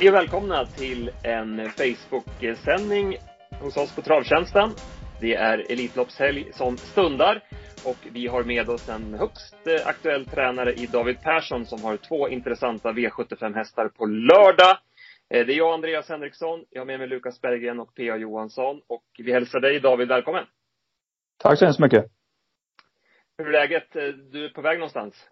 Hej och välkomna till en Facebook-sändning hos oss på Travtjänsten. Det är Elitloppshelg som stundar och vi har med oss en högst aktuell tränare i David Persson som har två intressanta V75-hästar på lördag. Eh, det är jag, Andreas Henriksson. Jag har med mig Lukas Berggren och P.A. Johansson. Och vi hälsar dig, David, välkommen. Tack så hemskt mycket. Hur är läget? Eh, du är på väg någonstans?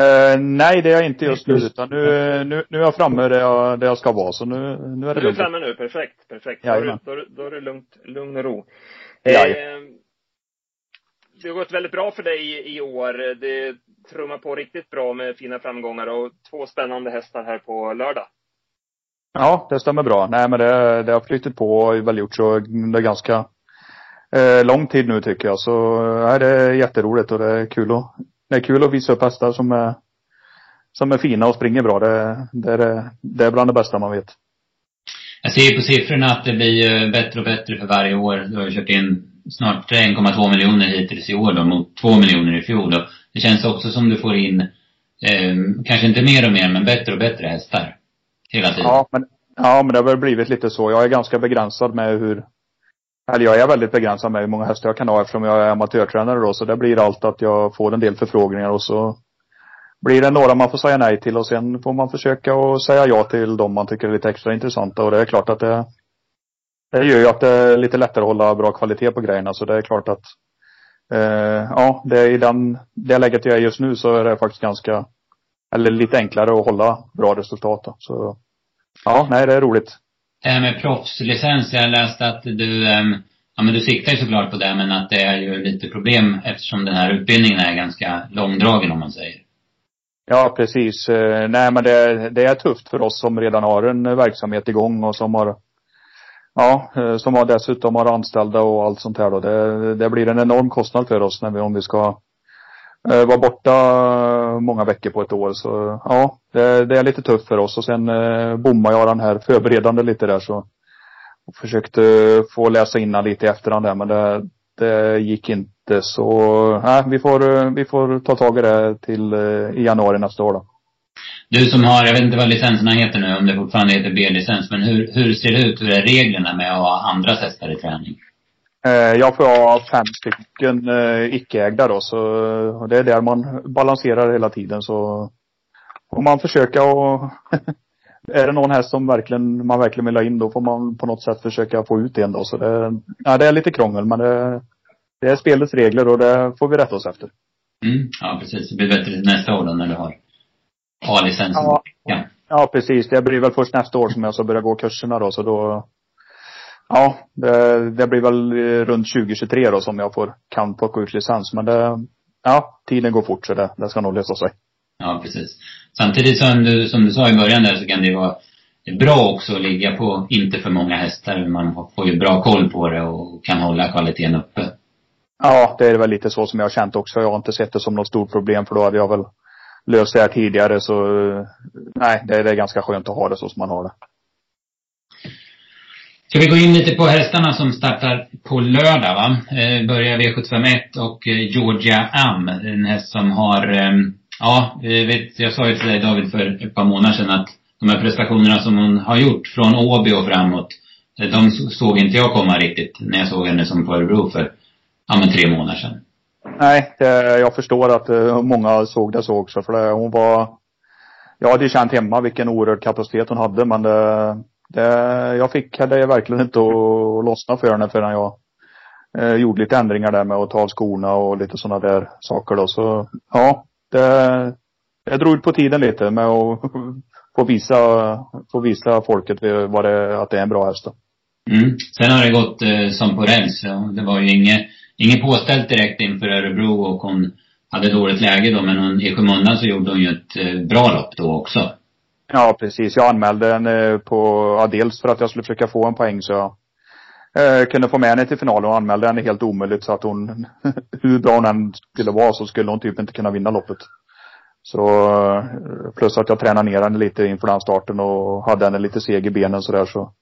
Uh, nej, det är jag inte just nu, utan nu, nu, nu är jag framme där jag, där jag ska vara, så nu, nu är det Du är framme nu, perfekt, perfekt. Då, Jajamän. då, då är det lugnt, lugn och ro. Eh, det har gått väldigt bra för dig i, i år. Det trummar på riktigt bra med fina framgångar och två spännande hästar här på lördag. Ja, det stämmer bra. Nej, men det, det har flyttat på och väl gjort så är ganska eh, lång tid nu tycker jag. Så nej, det är jätteroligt och det är kul att, det är kul att visa upp hästar som är, som är fina och springer bra. Det, det, är, det är bland det bästa man vet. Jag ser ju på siffrorna att det blir bättre och bättre för varje år. Du har ju kört in snart 1,2 miljoner hittills i år då, mot 2 miljoner i fjol. Och det känns också som du får in, eh, kanske inte mer och mer, men bättre och bättre hästar. Hela tiden. Ja, men, ja, men det har väl blivit lite så. Jag är ganska begränsad med hur, eller jag är väldigt begränsad med hur många hästar jag kan ha eftersom jag är amatörtränare då. Så det blir allt att jag får en del förfrågningar och så blir det några man får säga nej till och sen får man försöka och säga ja till dem man tycker är lite extra intressanta. Och det är klart att det, det gör ju att det är lite lättare att hålla bra kvalitet på grejerna. Så det är klart att, eh, ja, det är i den, det läget jag är just nu så är det faktiskt ganska, eller lite enklare att hålla bra resultat då. Så, ja, nej det är roligt. Det här med proffslicens, jag läste att du, ehm, ja men du siktar ju såklart på det, men att det är ju lite problem eftersom den här utbildningen är ganska långdragen om man säger. Ja, precis. Eh, nej, men det, det är tufft för oss som redan har en verksamhet igång och som har, ja, eh, som har dessutom har anställda och allt sånt här då. Det, det blir en enorm kostnad för oss när vi, om vi ska eh, borta eh, många veckor på ett år. Så ja, det, det är lite tufft för oss och sen eh, bommade jag den här förberedande lite där så och försökte eh, få läsa innan lite i efterhand där men det, det gick inte så, nej, vi får, eh, vi får ta tag i det till eh, i januari nästa år då. Du som har, jag vet inte vad licenserna heter nu, om det fortfarande heter B-licens, men hur, hur ser det ut? Hur är reglerna med att ha andra hästar i träning? Eh, Jag får ha fem stycken eh, icke-ägda då, så det är där man balanserar hela tiden så får man försöka och är det någon häst som verkligen, man verkligen vill ha in då får man på något sätt försöka få ut en då. Så det, ja, det är lite krångel men det, det är spelets regler och det får vi rätta oss efter. Mm, ja precis. Det blir bättre nästa år då när du har A-licensen. Ja. ja. Ja precis, det blir väl först nästa år som jag ska börja gå kurserna då så då Ja, det, det blir väl eh, runt 2023 då som jag får, kan plocka ut licens. Men det, ja, tiden går fort så det, det ska nog lösa sig. Ja, precis. Samtidigt som du, som du sa i början där så kan det ju vara bra också att ligga på inte för många hästar. Man får ju bra koll på det och kan hålla kvaliteten uppe. Ja, det är väl lite så som jag har känt också. Jag har inte sett det som något stort problem för då hade jag väl löst det här tidigare så eh, nej, det, det är ganska skönt att ha det så som man har det. Ska vi gå in lite på hästarna som startar på lördag va? Eh, börjar V751 och eh, Georgia Am. En häst som har, eh, ja, jag vet, jag sa ju till dig David för ett par månader sedan att de här prestationerna som hon har gjort från Åby och framåt, eh, de såg inte jag komma riktigt när jag såg henne som på Örebro för, ja men tre månader sedan. Nej, det, jag förstår att eh, många såg det så också för det, hon var Jag hade ju känt hemma vilken oerhörd kapacitet hon hade men det, det jag fick det verkligen inte att lossna för henne förrän jag eh, gjorde lite ändringar där med att ta av skorna och lite sådana där saker då så ja, det, det drog ut på tiden lite med att få visa, få visa folket vad det, att det är en bra häst då. Mm. Sen har det gått eh, som på räls. Ja. Det var ju inget, inget påställt direkt inför Örebro och hon hade dåligt läge då, men hon, i skymundan så gjorde hon ju ett eh, bra lopp då också. Ja, precis. Jag anmälde den eh, på, ja, dels för att jag skulle försöka få en poäng så jag eh, kunde få med henne till finalen och anmälde henne helt omöjligt så att hon, hur bra hon än skulle vara så skulle hon typ inte kunna vinna loppet. Så, eh, plus att jag tränade ner henne lite inför den starten och hade henne lite seg i benen sådär så.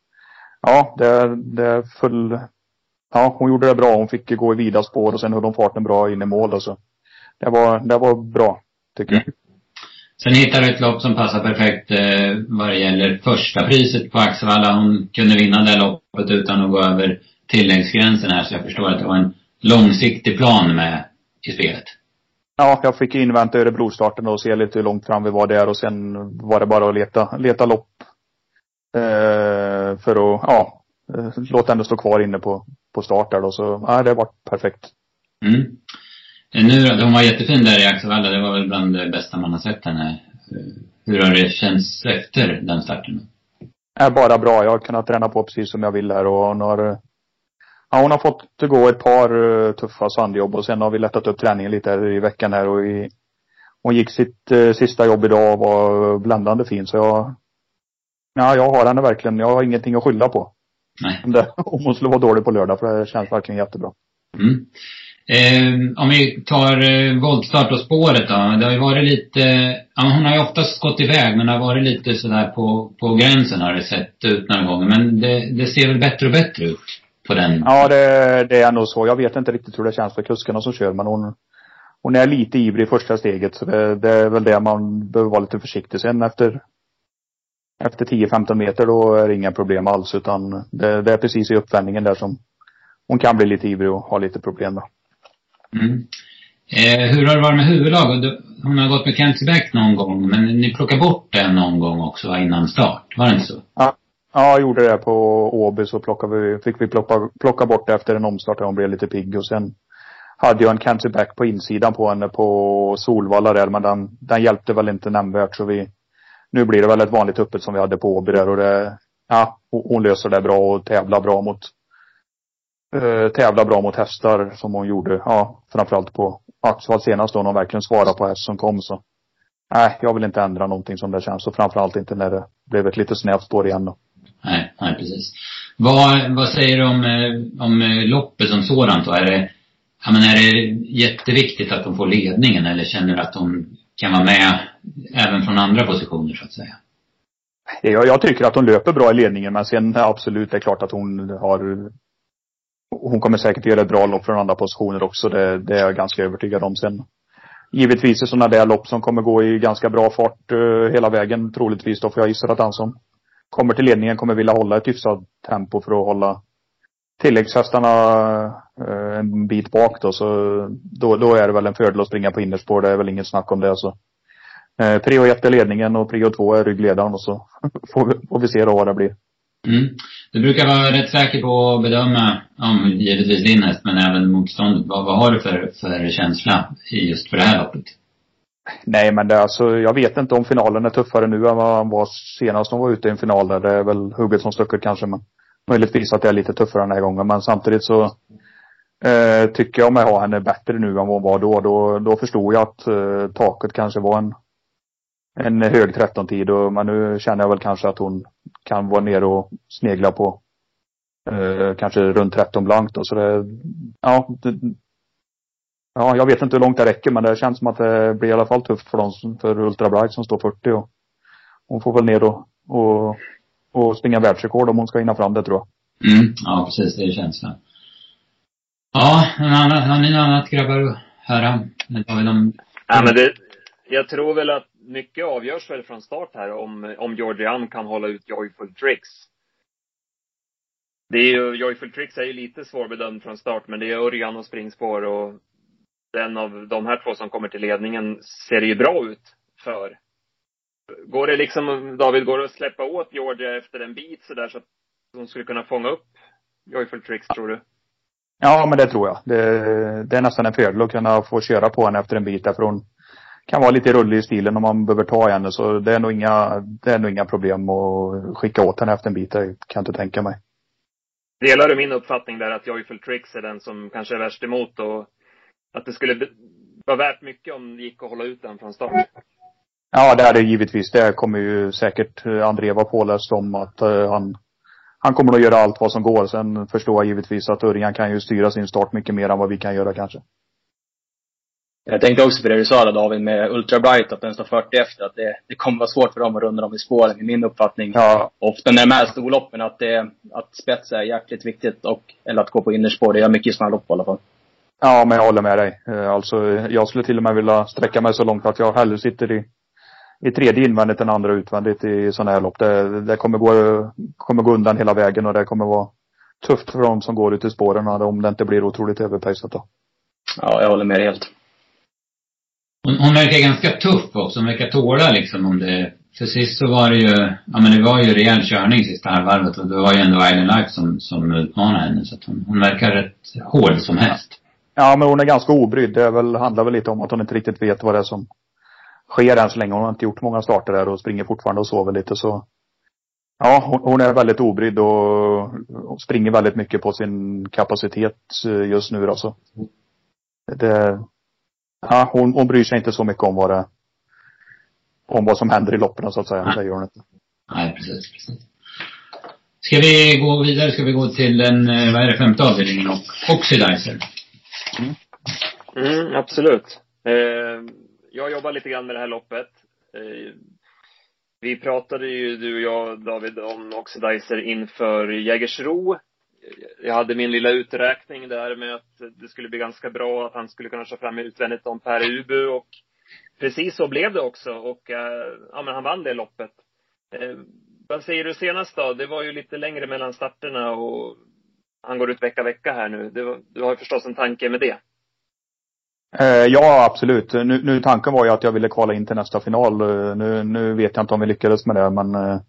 Ja, det, det föll, ja hon gjorde det bra. Hon fick gå i vida spår och sen höll hon farten bra in i mål och så. Det var, det var bra, tycker jag. Mm. Sen hittar du ett lopp som passar perfekt eh, vad det gäller första priset på Axevalla. Hon kunde vinna det loppet utan att gå över tilläggsgränsen här, så jag förstår att det var en långsiktig plan med i spelet. Ja, jag fick invänta Örebrostarten och se lite hur långt fram vi var där och sen var det bara att leta, leta lopp. Eh, för att, ja, eh, låta henne stå kvar inne på, på start där då. Så, ja, det var perfekt. Mm. Eh, nu då, hon var jättefin där i Axevalla. Det var väl bland det bästa man har sett henne. Eh, hur har det känts efter den starten? Är bara bra. Jag har kunnat träna på precis som jag vill här och hon har Ja, hon har fått gå ett par uh, tuffa sandjobb och sen har vi lättat upp träningen lite här i veckan här och i, hon gick sitt uh, sista jobb idag och var bländande fin så jag, ja, jag har henne verkligen, jag har ingenting att skylla på. Nej. Det, om hon skulle vara dålig på lördag för det känns verkligen jättebra. Mm. Eh, om vi tar eh, voltstart och spåret då. Det har ju varit lite, ja, hon har ju oftast gått iväg men det har varit lite sådär på, på gränsen har det sett ut några gånger. Men det, det ser väl bättre och bättre ut på den? Ja, det, det är nog så. Jag vet inte riktigt hur det känns för kuskarna som kör men hon, hon är lite ivrig i första steget så det, det är väl det man behöver vara lite försiktig. Sen efter efter 10-15 meter då är det inga problem alls utan det, det är precis i uppvändningen där som hon kan bli lite ivrig och ha lite problem då. Mm. Eh, hur har det varit med huvudlag? Hon har gått med Kenzie Beck någon gång, men ni plockade bort den någon gång också innan start. Var det inte så? Ja. Ja, jag gjorde det på Åby så plockade vi, fick vi plocka, plocka bort det efter en omstart där hon blev lite pigg och sen hade jag en Kenzie Back på insidan på henne på Solvalla där men den, den hjälpte väl inte nämnvärt så vi nu blir det väl ett vanligt öppet som vi hade på Åby där och det, ja, hon löser det bra och tävlar bra mot eh, tävlar bra mot hästar som hon gjorde, ja, framförallt på Axvall senast då när hon verkligen svarade på häst som kom så. Nej, jag vill inte ändra någonting som det känns och framförallt inte när det blev ett lite snävt spår igen då. Nej, nej precis. Vad, vad säger du om, eh, om eh, loppet som sådant då? Är det, ja men är det jätteviktigt att de får ledningen eller känner du att de kan vara med även från andra positioner så att säga? Jag, jag tycker att hon löper bra i ledningen men sen absolut, det är klart att hon har hon kommer säkert göra ett bra lopp från andra positioner också. Det, det är jag ganska övertygad om. Sen givetvis är sådana där lopp som kommer gå i ganska bra fart uh, hela vägen troligtvis. Då får jag gissa att han som kommer till ledningen kommer vilja hålla ett hyfsat tempo för att hålla tilläggshästarna uh, en bit bak då. Så då, då är det väl en fördel att springa på innerspår. Det är väl inget snack om det. Så. Uh, prio 1 är ledningen och prio 2 är ryggledaren och så får vi, får vi se då vad det blir. Mm. Du brukar vara rätt säker på att bedöma, om givetvis din häst, men även motståndet. Vad, vad har du för, för känsla just för det här loppet? Nej, men det, alltså, jag vet inte om finalen är tuffare nu än vad han var senast de var ute i en final där. Det är väl hugget som stucket kanske, men möjligtvis att det är lite tuffare den här gången. Men samtidigt så eh, tycker jag mig ha henne bättre nu än vad hon var då. Då, då förstod jag att eh, taket kanske var en en hög 13-tid och men nu känner jag väl kanske att hon kan vara nere och snegla på eh, kanske runt 13 blankt då. Så det, ja, det, ja, jag vet inte hur långt det räcker men det känns som att det blir i alla fall tufft för dem, för Ultra Bright som står 40 och hon får väl ner och, och, och springa världsrekord om hon ska hinna fram det tror jag. Mm, ja precis, det är känslan. Ja, har ni något annat grabbar att höra? Har vi någon... Ja men det, jag tror väl att mycket avgörs väl från start här om, om Georgian kan hålla ut Joyful Tricks. Det är ju, Joyful Tricks är ju lite svårbedömd från start, men det är Örjan och springspår och den av de här två som kommer till ledningen ser det ju bra ut för. Går det liksom, David, går det att släppa åt Georgia efter en bit sådär så att de skulle kunna fånga upp Joyful Tricks, tror du? Ja, men det tror jag. Det, det är nästan en fördel att kunna få köra på henne efter en bit därför hon kan vara lite rullig i stilen om man behöver ta henne. Så det är nog inga, det är nog inga problem att skicka åt henne efter en bit. Det kan jag inte tänka mig. Delar du min uppfattning där att Joyful Tricks är den som kanske är värst emot och att det skulle vara värt mycket om det gick att hålla ut den från start? Ja, det är det givetvis. Det kommer ju säkert André vara påläst om att uh, han han kommer att göra allt vad som går. Sen förstår jag givetvis att Örjan kan ju styra sin start mycket mer än vad vi kan göra kanske. Jag tänkte också på det du sa där David med Ultra Bright, att den står 40 efter. Att det, det kommer vara svårt för dem att runda dem i spåren, i min uppfattning. Ja. Ofta när de här storloppen, att, det, att spets är jäkligt viktigt. Och, eller att gå på innerspår. Det gör mycket i sådana lopp i alla fall. Ja, men jag håller med dig. Eh, alltså, jag skulle till och med vilja sträcka mig så långt att jag hellre sitter i i tredje invändigt än andra utvändigt i sådana här lopp. Det, det kommer, gå, kommer gå undan hela vägen och det kommer vara tufft för de som går ut i spåren om det inte blir otroligt överpejsat då. Ja, jag håller med dig helt. Hon, hon verkar ganska tuff också. Hon verkar tåla liksom om det för sist så var det ju, ja men det var ju rejäl körning sista halvvarvet och det var ju ändå Island Life som, som utmanade henne. Så att hon, hon verkar rätt hård som häst. Ja, men hon är ganska obrydd. Det är väl, handlar väl lite om att hon inte riktigt vet vad det är som sker än så länge. Hon har inte gjort många starter där och springer fortfarande och sover lite så. Ja, hon, hon är väldigt obrydd och, och, springer väldigt mycket på sin kapacitet eh, just nu då så. Det, ja, hon, hon bryr sig inte så mycket om vad det, om vad som händer i loppen så att säga. Nej. Det gör hon inte. Nej, precis, precis. Ska vi gå vidare? Ska vi gå till den, eh, vad är det, femte avdelningen och Oxidizer? Mm, absolut. Eh, jag jobbar lite grann med det här loppet. Eh, vi pratade ju, du och jag, David, om Oxidizer inför Jägersro. Jag hade min lilla uträkning där med att det skulle bli ganska bra, att han skulle kunna köra fram utvändigt om Per Ubu och precis så blev det också och eh, ja, men han vann det loppet. Eh, vad säger du senast då? Det var ju lite längre mellan starterna och han går ut vecka, vecka här nu. Var, du har ju förstås en tanke med det. Eh, ja, absolut. Nu, nu tanken var ju att jag ville kvala in till nästa final. Eh, nu, nu vet jag inte om vi lyckades med det, men eh,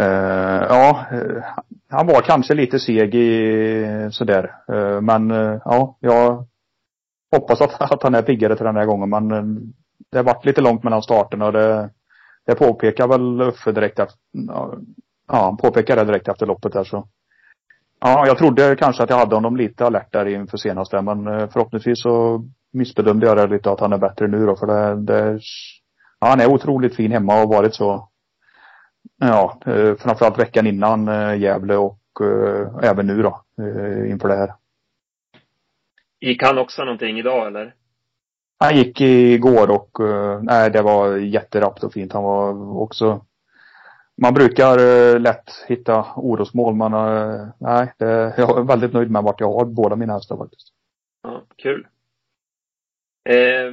Uh, ja, eh, han var kanske lite seg i sådär. Uh, men uh, ja, jag hoppas att, att han är piggare till den här gången. Men det har varit lite långt mellan starterna och det, det påpekar väl Uffe direkt efter, ja, han påpekar det direkt efter loppet där så. Ja, jag trodde kanske att jag hade honom lite alert där inför senaste, men förhoppningsvis så missbedömde jag det lite att han är bättre nu då, för det, det ja, han är otroligt fin hemma och har varit så, ja, eh, framförallt veckan innan eh, Gävle och eh, även nu då, eh, inför det här. Gick han också någonting idag eller? Han gick igår och, nej det var jätterappt och fint. Han var också man brukar lätt hitta orosmål men nej, det, jag är väldigt nöjd med vart jag har båda mina hästar faktiskt. Ja, kul. Eh,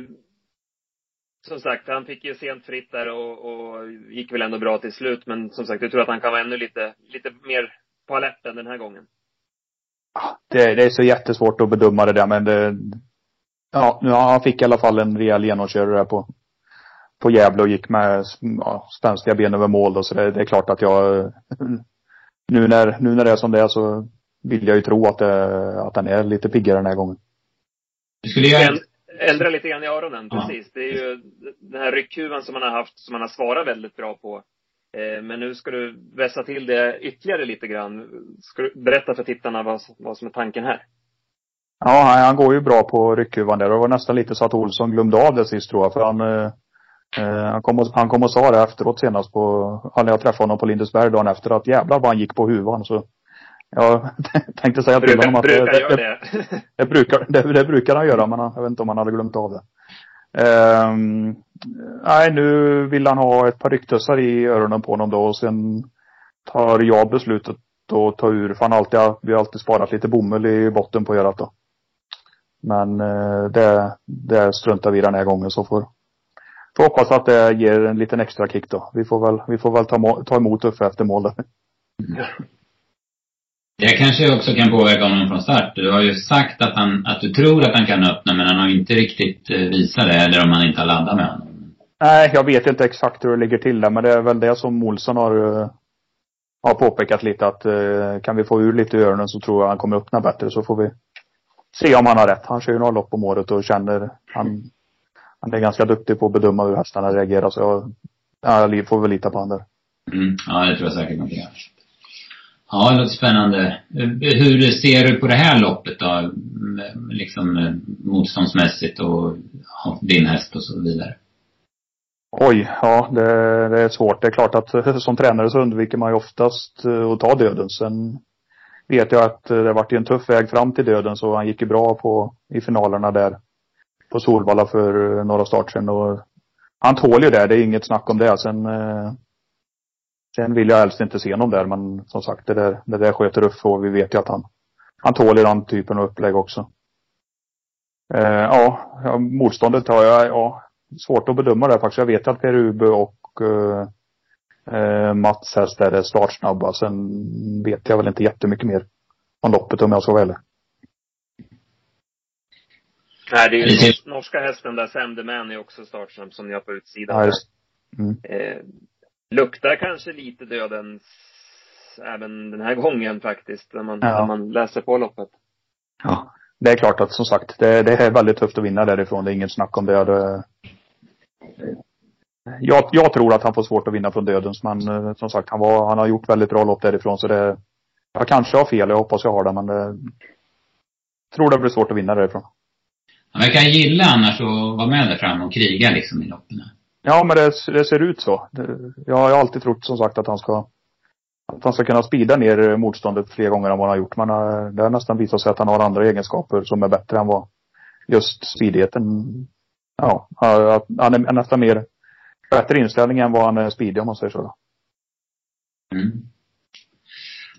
som sagt, han fick ju sent fritt där och, och gick väl ändå bra till slut. Men som sagt, jag tror att han kan vara ännu lite, lite mer på alerten den här gången. Det, det är så jättesvårt att bedöma det där men det, ja, nu, han fick i alla fall en rejäl genomkörare där på, på Gävle och gick med ja, spänstiga ben över mål då, så det, det är klart att jag nu när, nu när det är som det är så vill jag ju tro att, det, att den är lite piggare den här gången. Du skulle göra, Ändra lite grann i öronen, Ja. precis. Det är ju den här ryckhuvan som man har haft, som man har svarat väldigt bra på. Eh, Men nu ska du vässa till det ytterligare lite grann. Ska du berätta för tittarna vad, vad som är tanken här? Ja, han, han går ju bra på ryckhuvan där. Det var nästan lite så att Olsson glömde av det sist tror jag. För han, eh, eh, han, kom och, han kom och sa det efteråt senast på, när jag träffade honom på Lindesberg dagen efter att jävlar vad han gick på huvan. Så jag tänkte säga till Brukar, honom att brukar det, göra det, det. det, brukar, det, det brukar han göra men jag vet inte om han hade glömt av det. Ehm, nej, nu vill han ha ett par rycktussar i öronen på honom då och sen tar jag beslutet att ta ur, för han alltid, vi har alltid sparat lite bomull i botten på örat då. Men eh, det, det struntar vi den här gången så får, får hoppas att det ger en liten extra kick då. Vi får väl, vi får väl ta, ta emot Uffe efter mål där. Det kanske också kan påverka honom från start. Du har ju sagt att han, att du tror att han kan öppna men han har inte riktigt eh, visat det eller om han inte har laddat med honom. Nej, jag vet inte exakt hur det ligger till där, men det är väl det som Olsson har, eh, har påpekat lite att eh, kan vi få ur lite i öronen så tror jag han kommer öppna bättre så får vi se om han har rätt. Han kör ju några lopp om året och känner, han, han är ganska duktig på att bedöma hur hästarna reagerar så jag, ja, jag får väl lita på honom där. Mm, ja, det tror jag säkert man kan göra. Ja, det låter spännande. Hur ser du på det här loppet då? Liksom eh, motståndsmässigt och din häst och så vidare. Oj, ja det, det är svårt. Det är klart att eh, som tränare så undviker man ju oftast eh, att ta döden. Sen vet jag att det varit en tuff väg fram till döden så han gick ju bra på, i finalerna där på Solvalla för några start sedan och han tål ju det, det är inget snack om det. Sen, eh, sen vill jag helst inte se honom där men som sagt det där, det där sköter Uffe och vi vet ju att han, han tål ju den typen av upplägg också. Eh, ja, motståndet har jag, ja, svårt att bedöma det faktiskt. Jag vet att Per Ube och eh, Mats hästar är startsnabba. Sen vet jag väl inte jättemycket mer om loppet om jag ska vara ärlig. Nej, det är ju norska hästen där, Sam the Man är också startsnabb som ni har på utsidan. Ja, just. Mm. Eh, luktar kanske lite dödens även den här gången faktiskt, när man, ja. när man läser på loppet. Ja. Det är klart att som sagt, det, det är väldigt tufft att vinna därifrån. Det är inget snack om det. det jag, jag tror att han får svårt att vinna från dödens, men eh, som sagt, han, var, han har gjort väldigt bra lopp därifrån så det Jag kanske har fel, jag hoppas jag har det, men det tror det blir svårt att vinna därifrån. Han verkar gilla annars att vara med där framme och kriga liksom i loppen. Ja, men det, det ser ut så. Jag har alltid trott som sagt att han ska att han ska kunna spida ner motståndet fler gånger än vad han har gjort. Men eh, det har nästan visat sig att han har andra egenskaper som är bättre än vad just speedigheten. Ja, att han är nästan mer bättre inställning än vad han är speedig om man säger så. Då. Mm.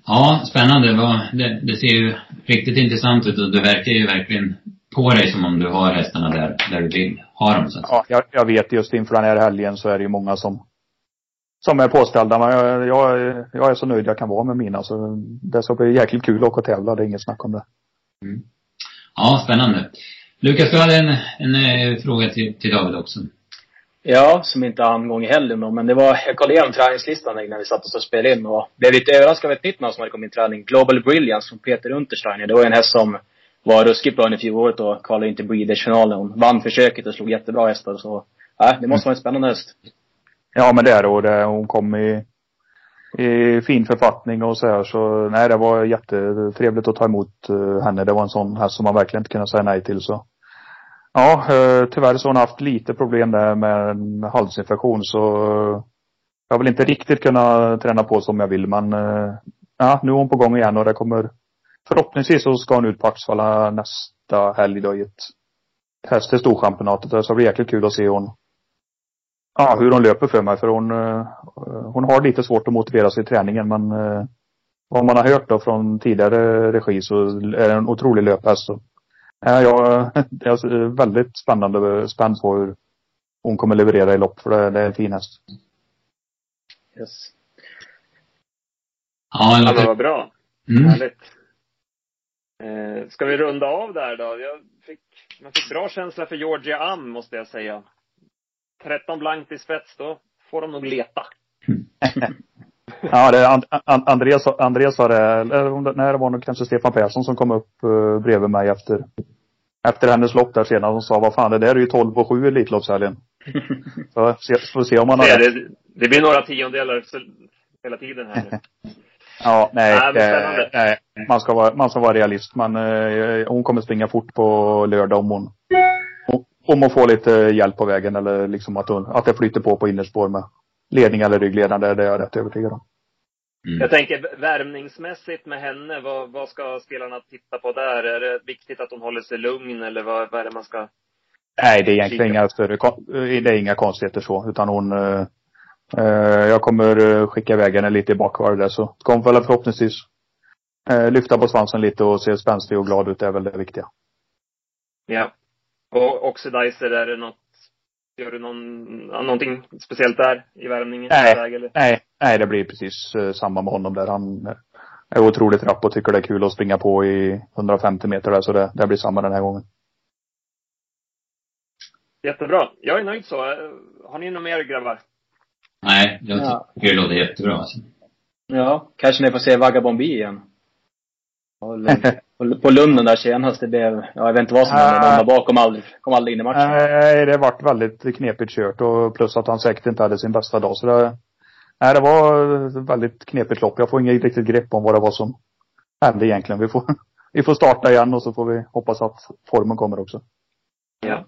Ja, spännande. Det, det ser ju riktigt intressant ut och det verkar ju verkligen på dig som om du har hästarna där, där du vill ha dem så att. Ja, jag, jag vet just inför den här helgen så är det ju många som som är påställda. Men jag, jag, jag, är så nöjd jag kan vara med mina. Så det ska bli jäkligt kul att åka och tävla. Det är inget snack om det. Mm. Ja, spännande. Lukas, du hade en, en, en eh, fråga till, till David också. Ja, som inte angång heller men det var, jag kollade igenom träningslistan när vi satt och spelade in och blev lite överraskad av ett nytt namn som hade kommit in i träning. Global Brilliance från Peter Untersteiner. Det var en häst som var ruskigt bra under fjolåret och kvalade in till Breeders-finalen. Hon vann försöket och slog jättebra hästar så, ja, det måste vara en spännande häst. Ja men det är det och det, hon kom i, i fin författning och så här så nej det var jättetrevligt att ta emot uh, henne. Det var en sån häst som man verkligen inte kunde säga nej till så. Ja, uh, tyvärr så har hon haft lite problem där med en halsinfektion så uh, jag vill inte riktigt kunna träna på som jag vill men ja, nu är hon på gång igen och det kommer förhoppningsvis så ska hon ut på Axvalla nästa helg då i ett test till Storchampionatet. Så det blir jäkligt kul att se hon ja, hur hon löper för mig. För hon, eh, hon har lite svårt att motivera sig i träningen men eh, vad man har hört då från tidigare regi så är det en otrolig löphäst. Så, ja, jag, det är väldigt spännande, spänd på hur hon kommer leverera i lopp för det, det är en fin häst. Yes. Ja, det var bra. Mm. Härligt. Eh, ska vi runda av där då? Jag fick, man fick bra känsla för Georgia Am, måste jag säga. 13 blankt i spets, då får de nog leta. ja, det And, And, Andreas, Andreas sa det, eller nej, det var nog kanske Stefan Persson som kom upp uh, bredvid mig efter, efter hennes lopp där senare och sa, vad fan, det där är ju 12 och 7 Elitloppshelgen. så se, får se om man har det, det, det blir några tiondelar hela tiden här nu. Ja, nej, nej, nej, man ska vara, man ska vara realist. Men eh, hon kommer springa fort på lördag om hon om att få lite hjälp på vägen eller liksom att, att det flyter på på innerspår med ledning eller ryggledande, det är jag rätt övertygad om. Mm. Jag tänker värmningsmässigt med henne, vad, vad ska spelarna titta på där? Är det viktigt att hon håller sig lugn eller vad, vad är det man ska Nej, det är egentligen inga större, det är inga konstigheter så, utan hon eh, eh jag kommer eh, skicka iväg henne lite i bakvarv där så hon väl förhoppningsvis eh, lyfta på svansen lite och se spänstig och glad ut, det är väl det viktiga. Ja. Och Oxidizer, är det något Gör du någon, någonting speciellt där i värmningen? Nej, eller? nej, nej det blir precis samma med honom där. Han är otroligt rapp och tycker det är kul att springa på i 150 meter där, så det, det blir samma den här gången. Jättebra. Jag är nöjd så. Har ni något mer grabbar? Nej, jag tycker ja. det låter jättebra alltså. Ja, kanske ni får se Vagabond B igen. på Lunden där senast, det blev, ja, jag vet inte vad som hände. De där bakom aldrig, kom aldrig in i matchen. Nej, det vart väldigt knepigt kört och plus att han säkert inte hade sin bästa dag. Så det, nej, det var väldigt knepigt lopp. Jag får inget riktigt grepp om vad det var som hände egentligen. Vi får, vi får starta igen och så får vi hoppas att formen kommer också. Ja.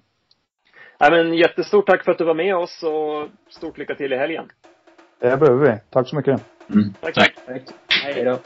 Nej, men jättestort tack för att du var med oss och stort lycka till i helgen. Det behöver vi. Tack så mycket. Mm. Tack. tack. tack. Hej då.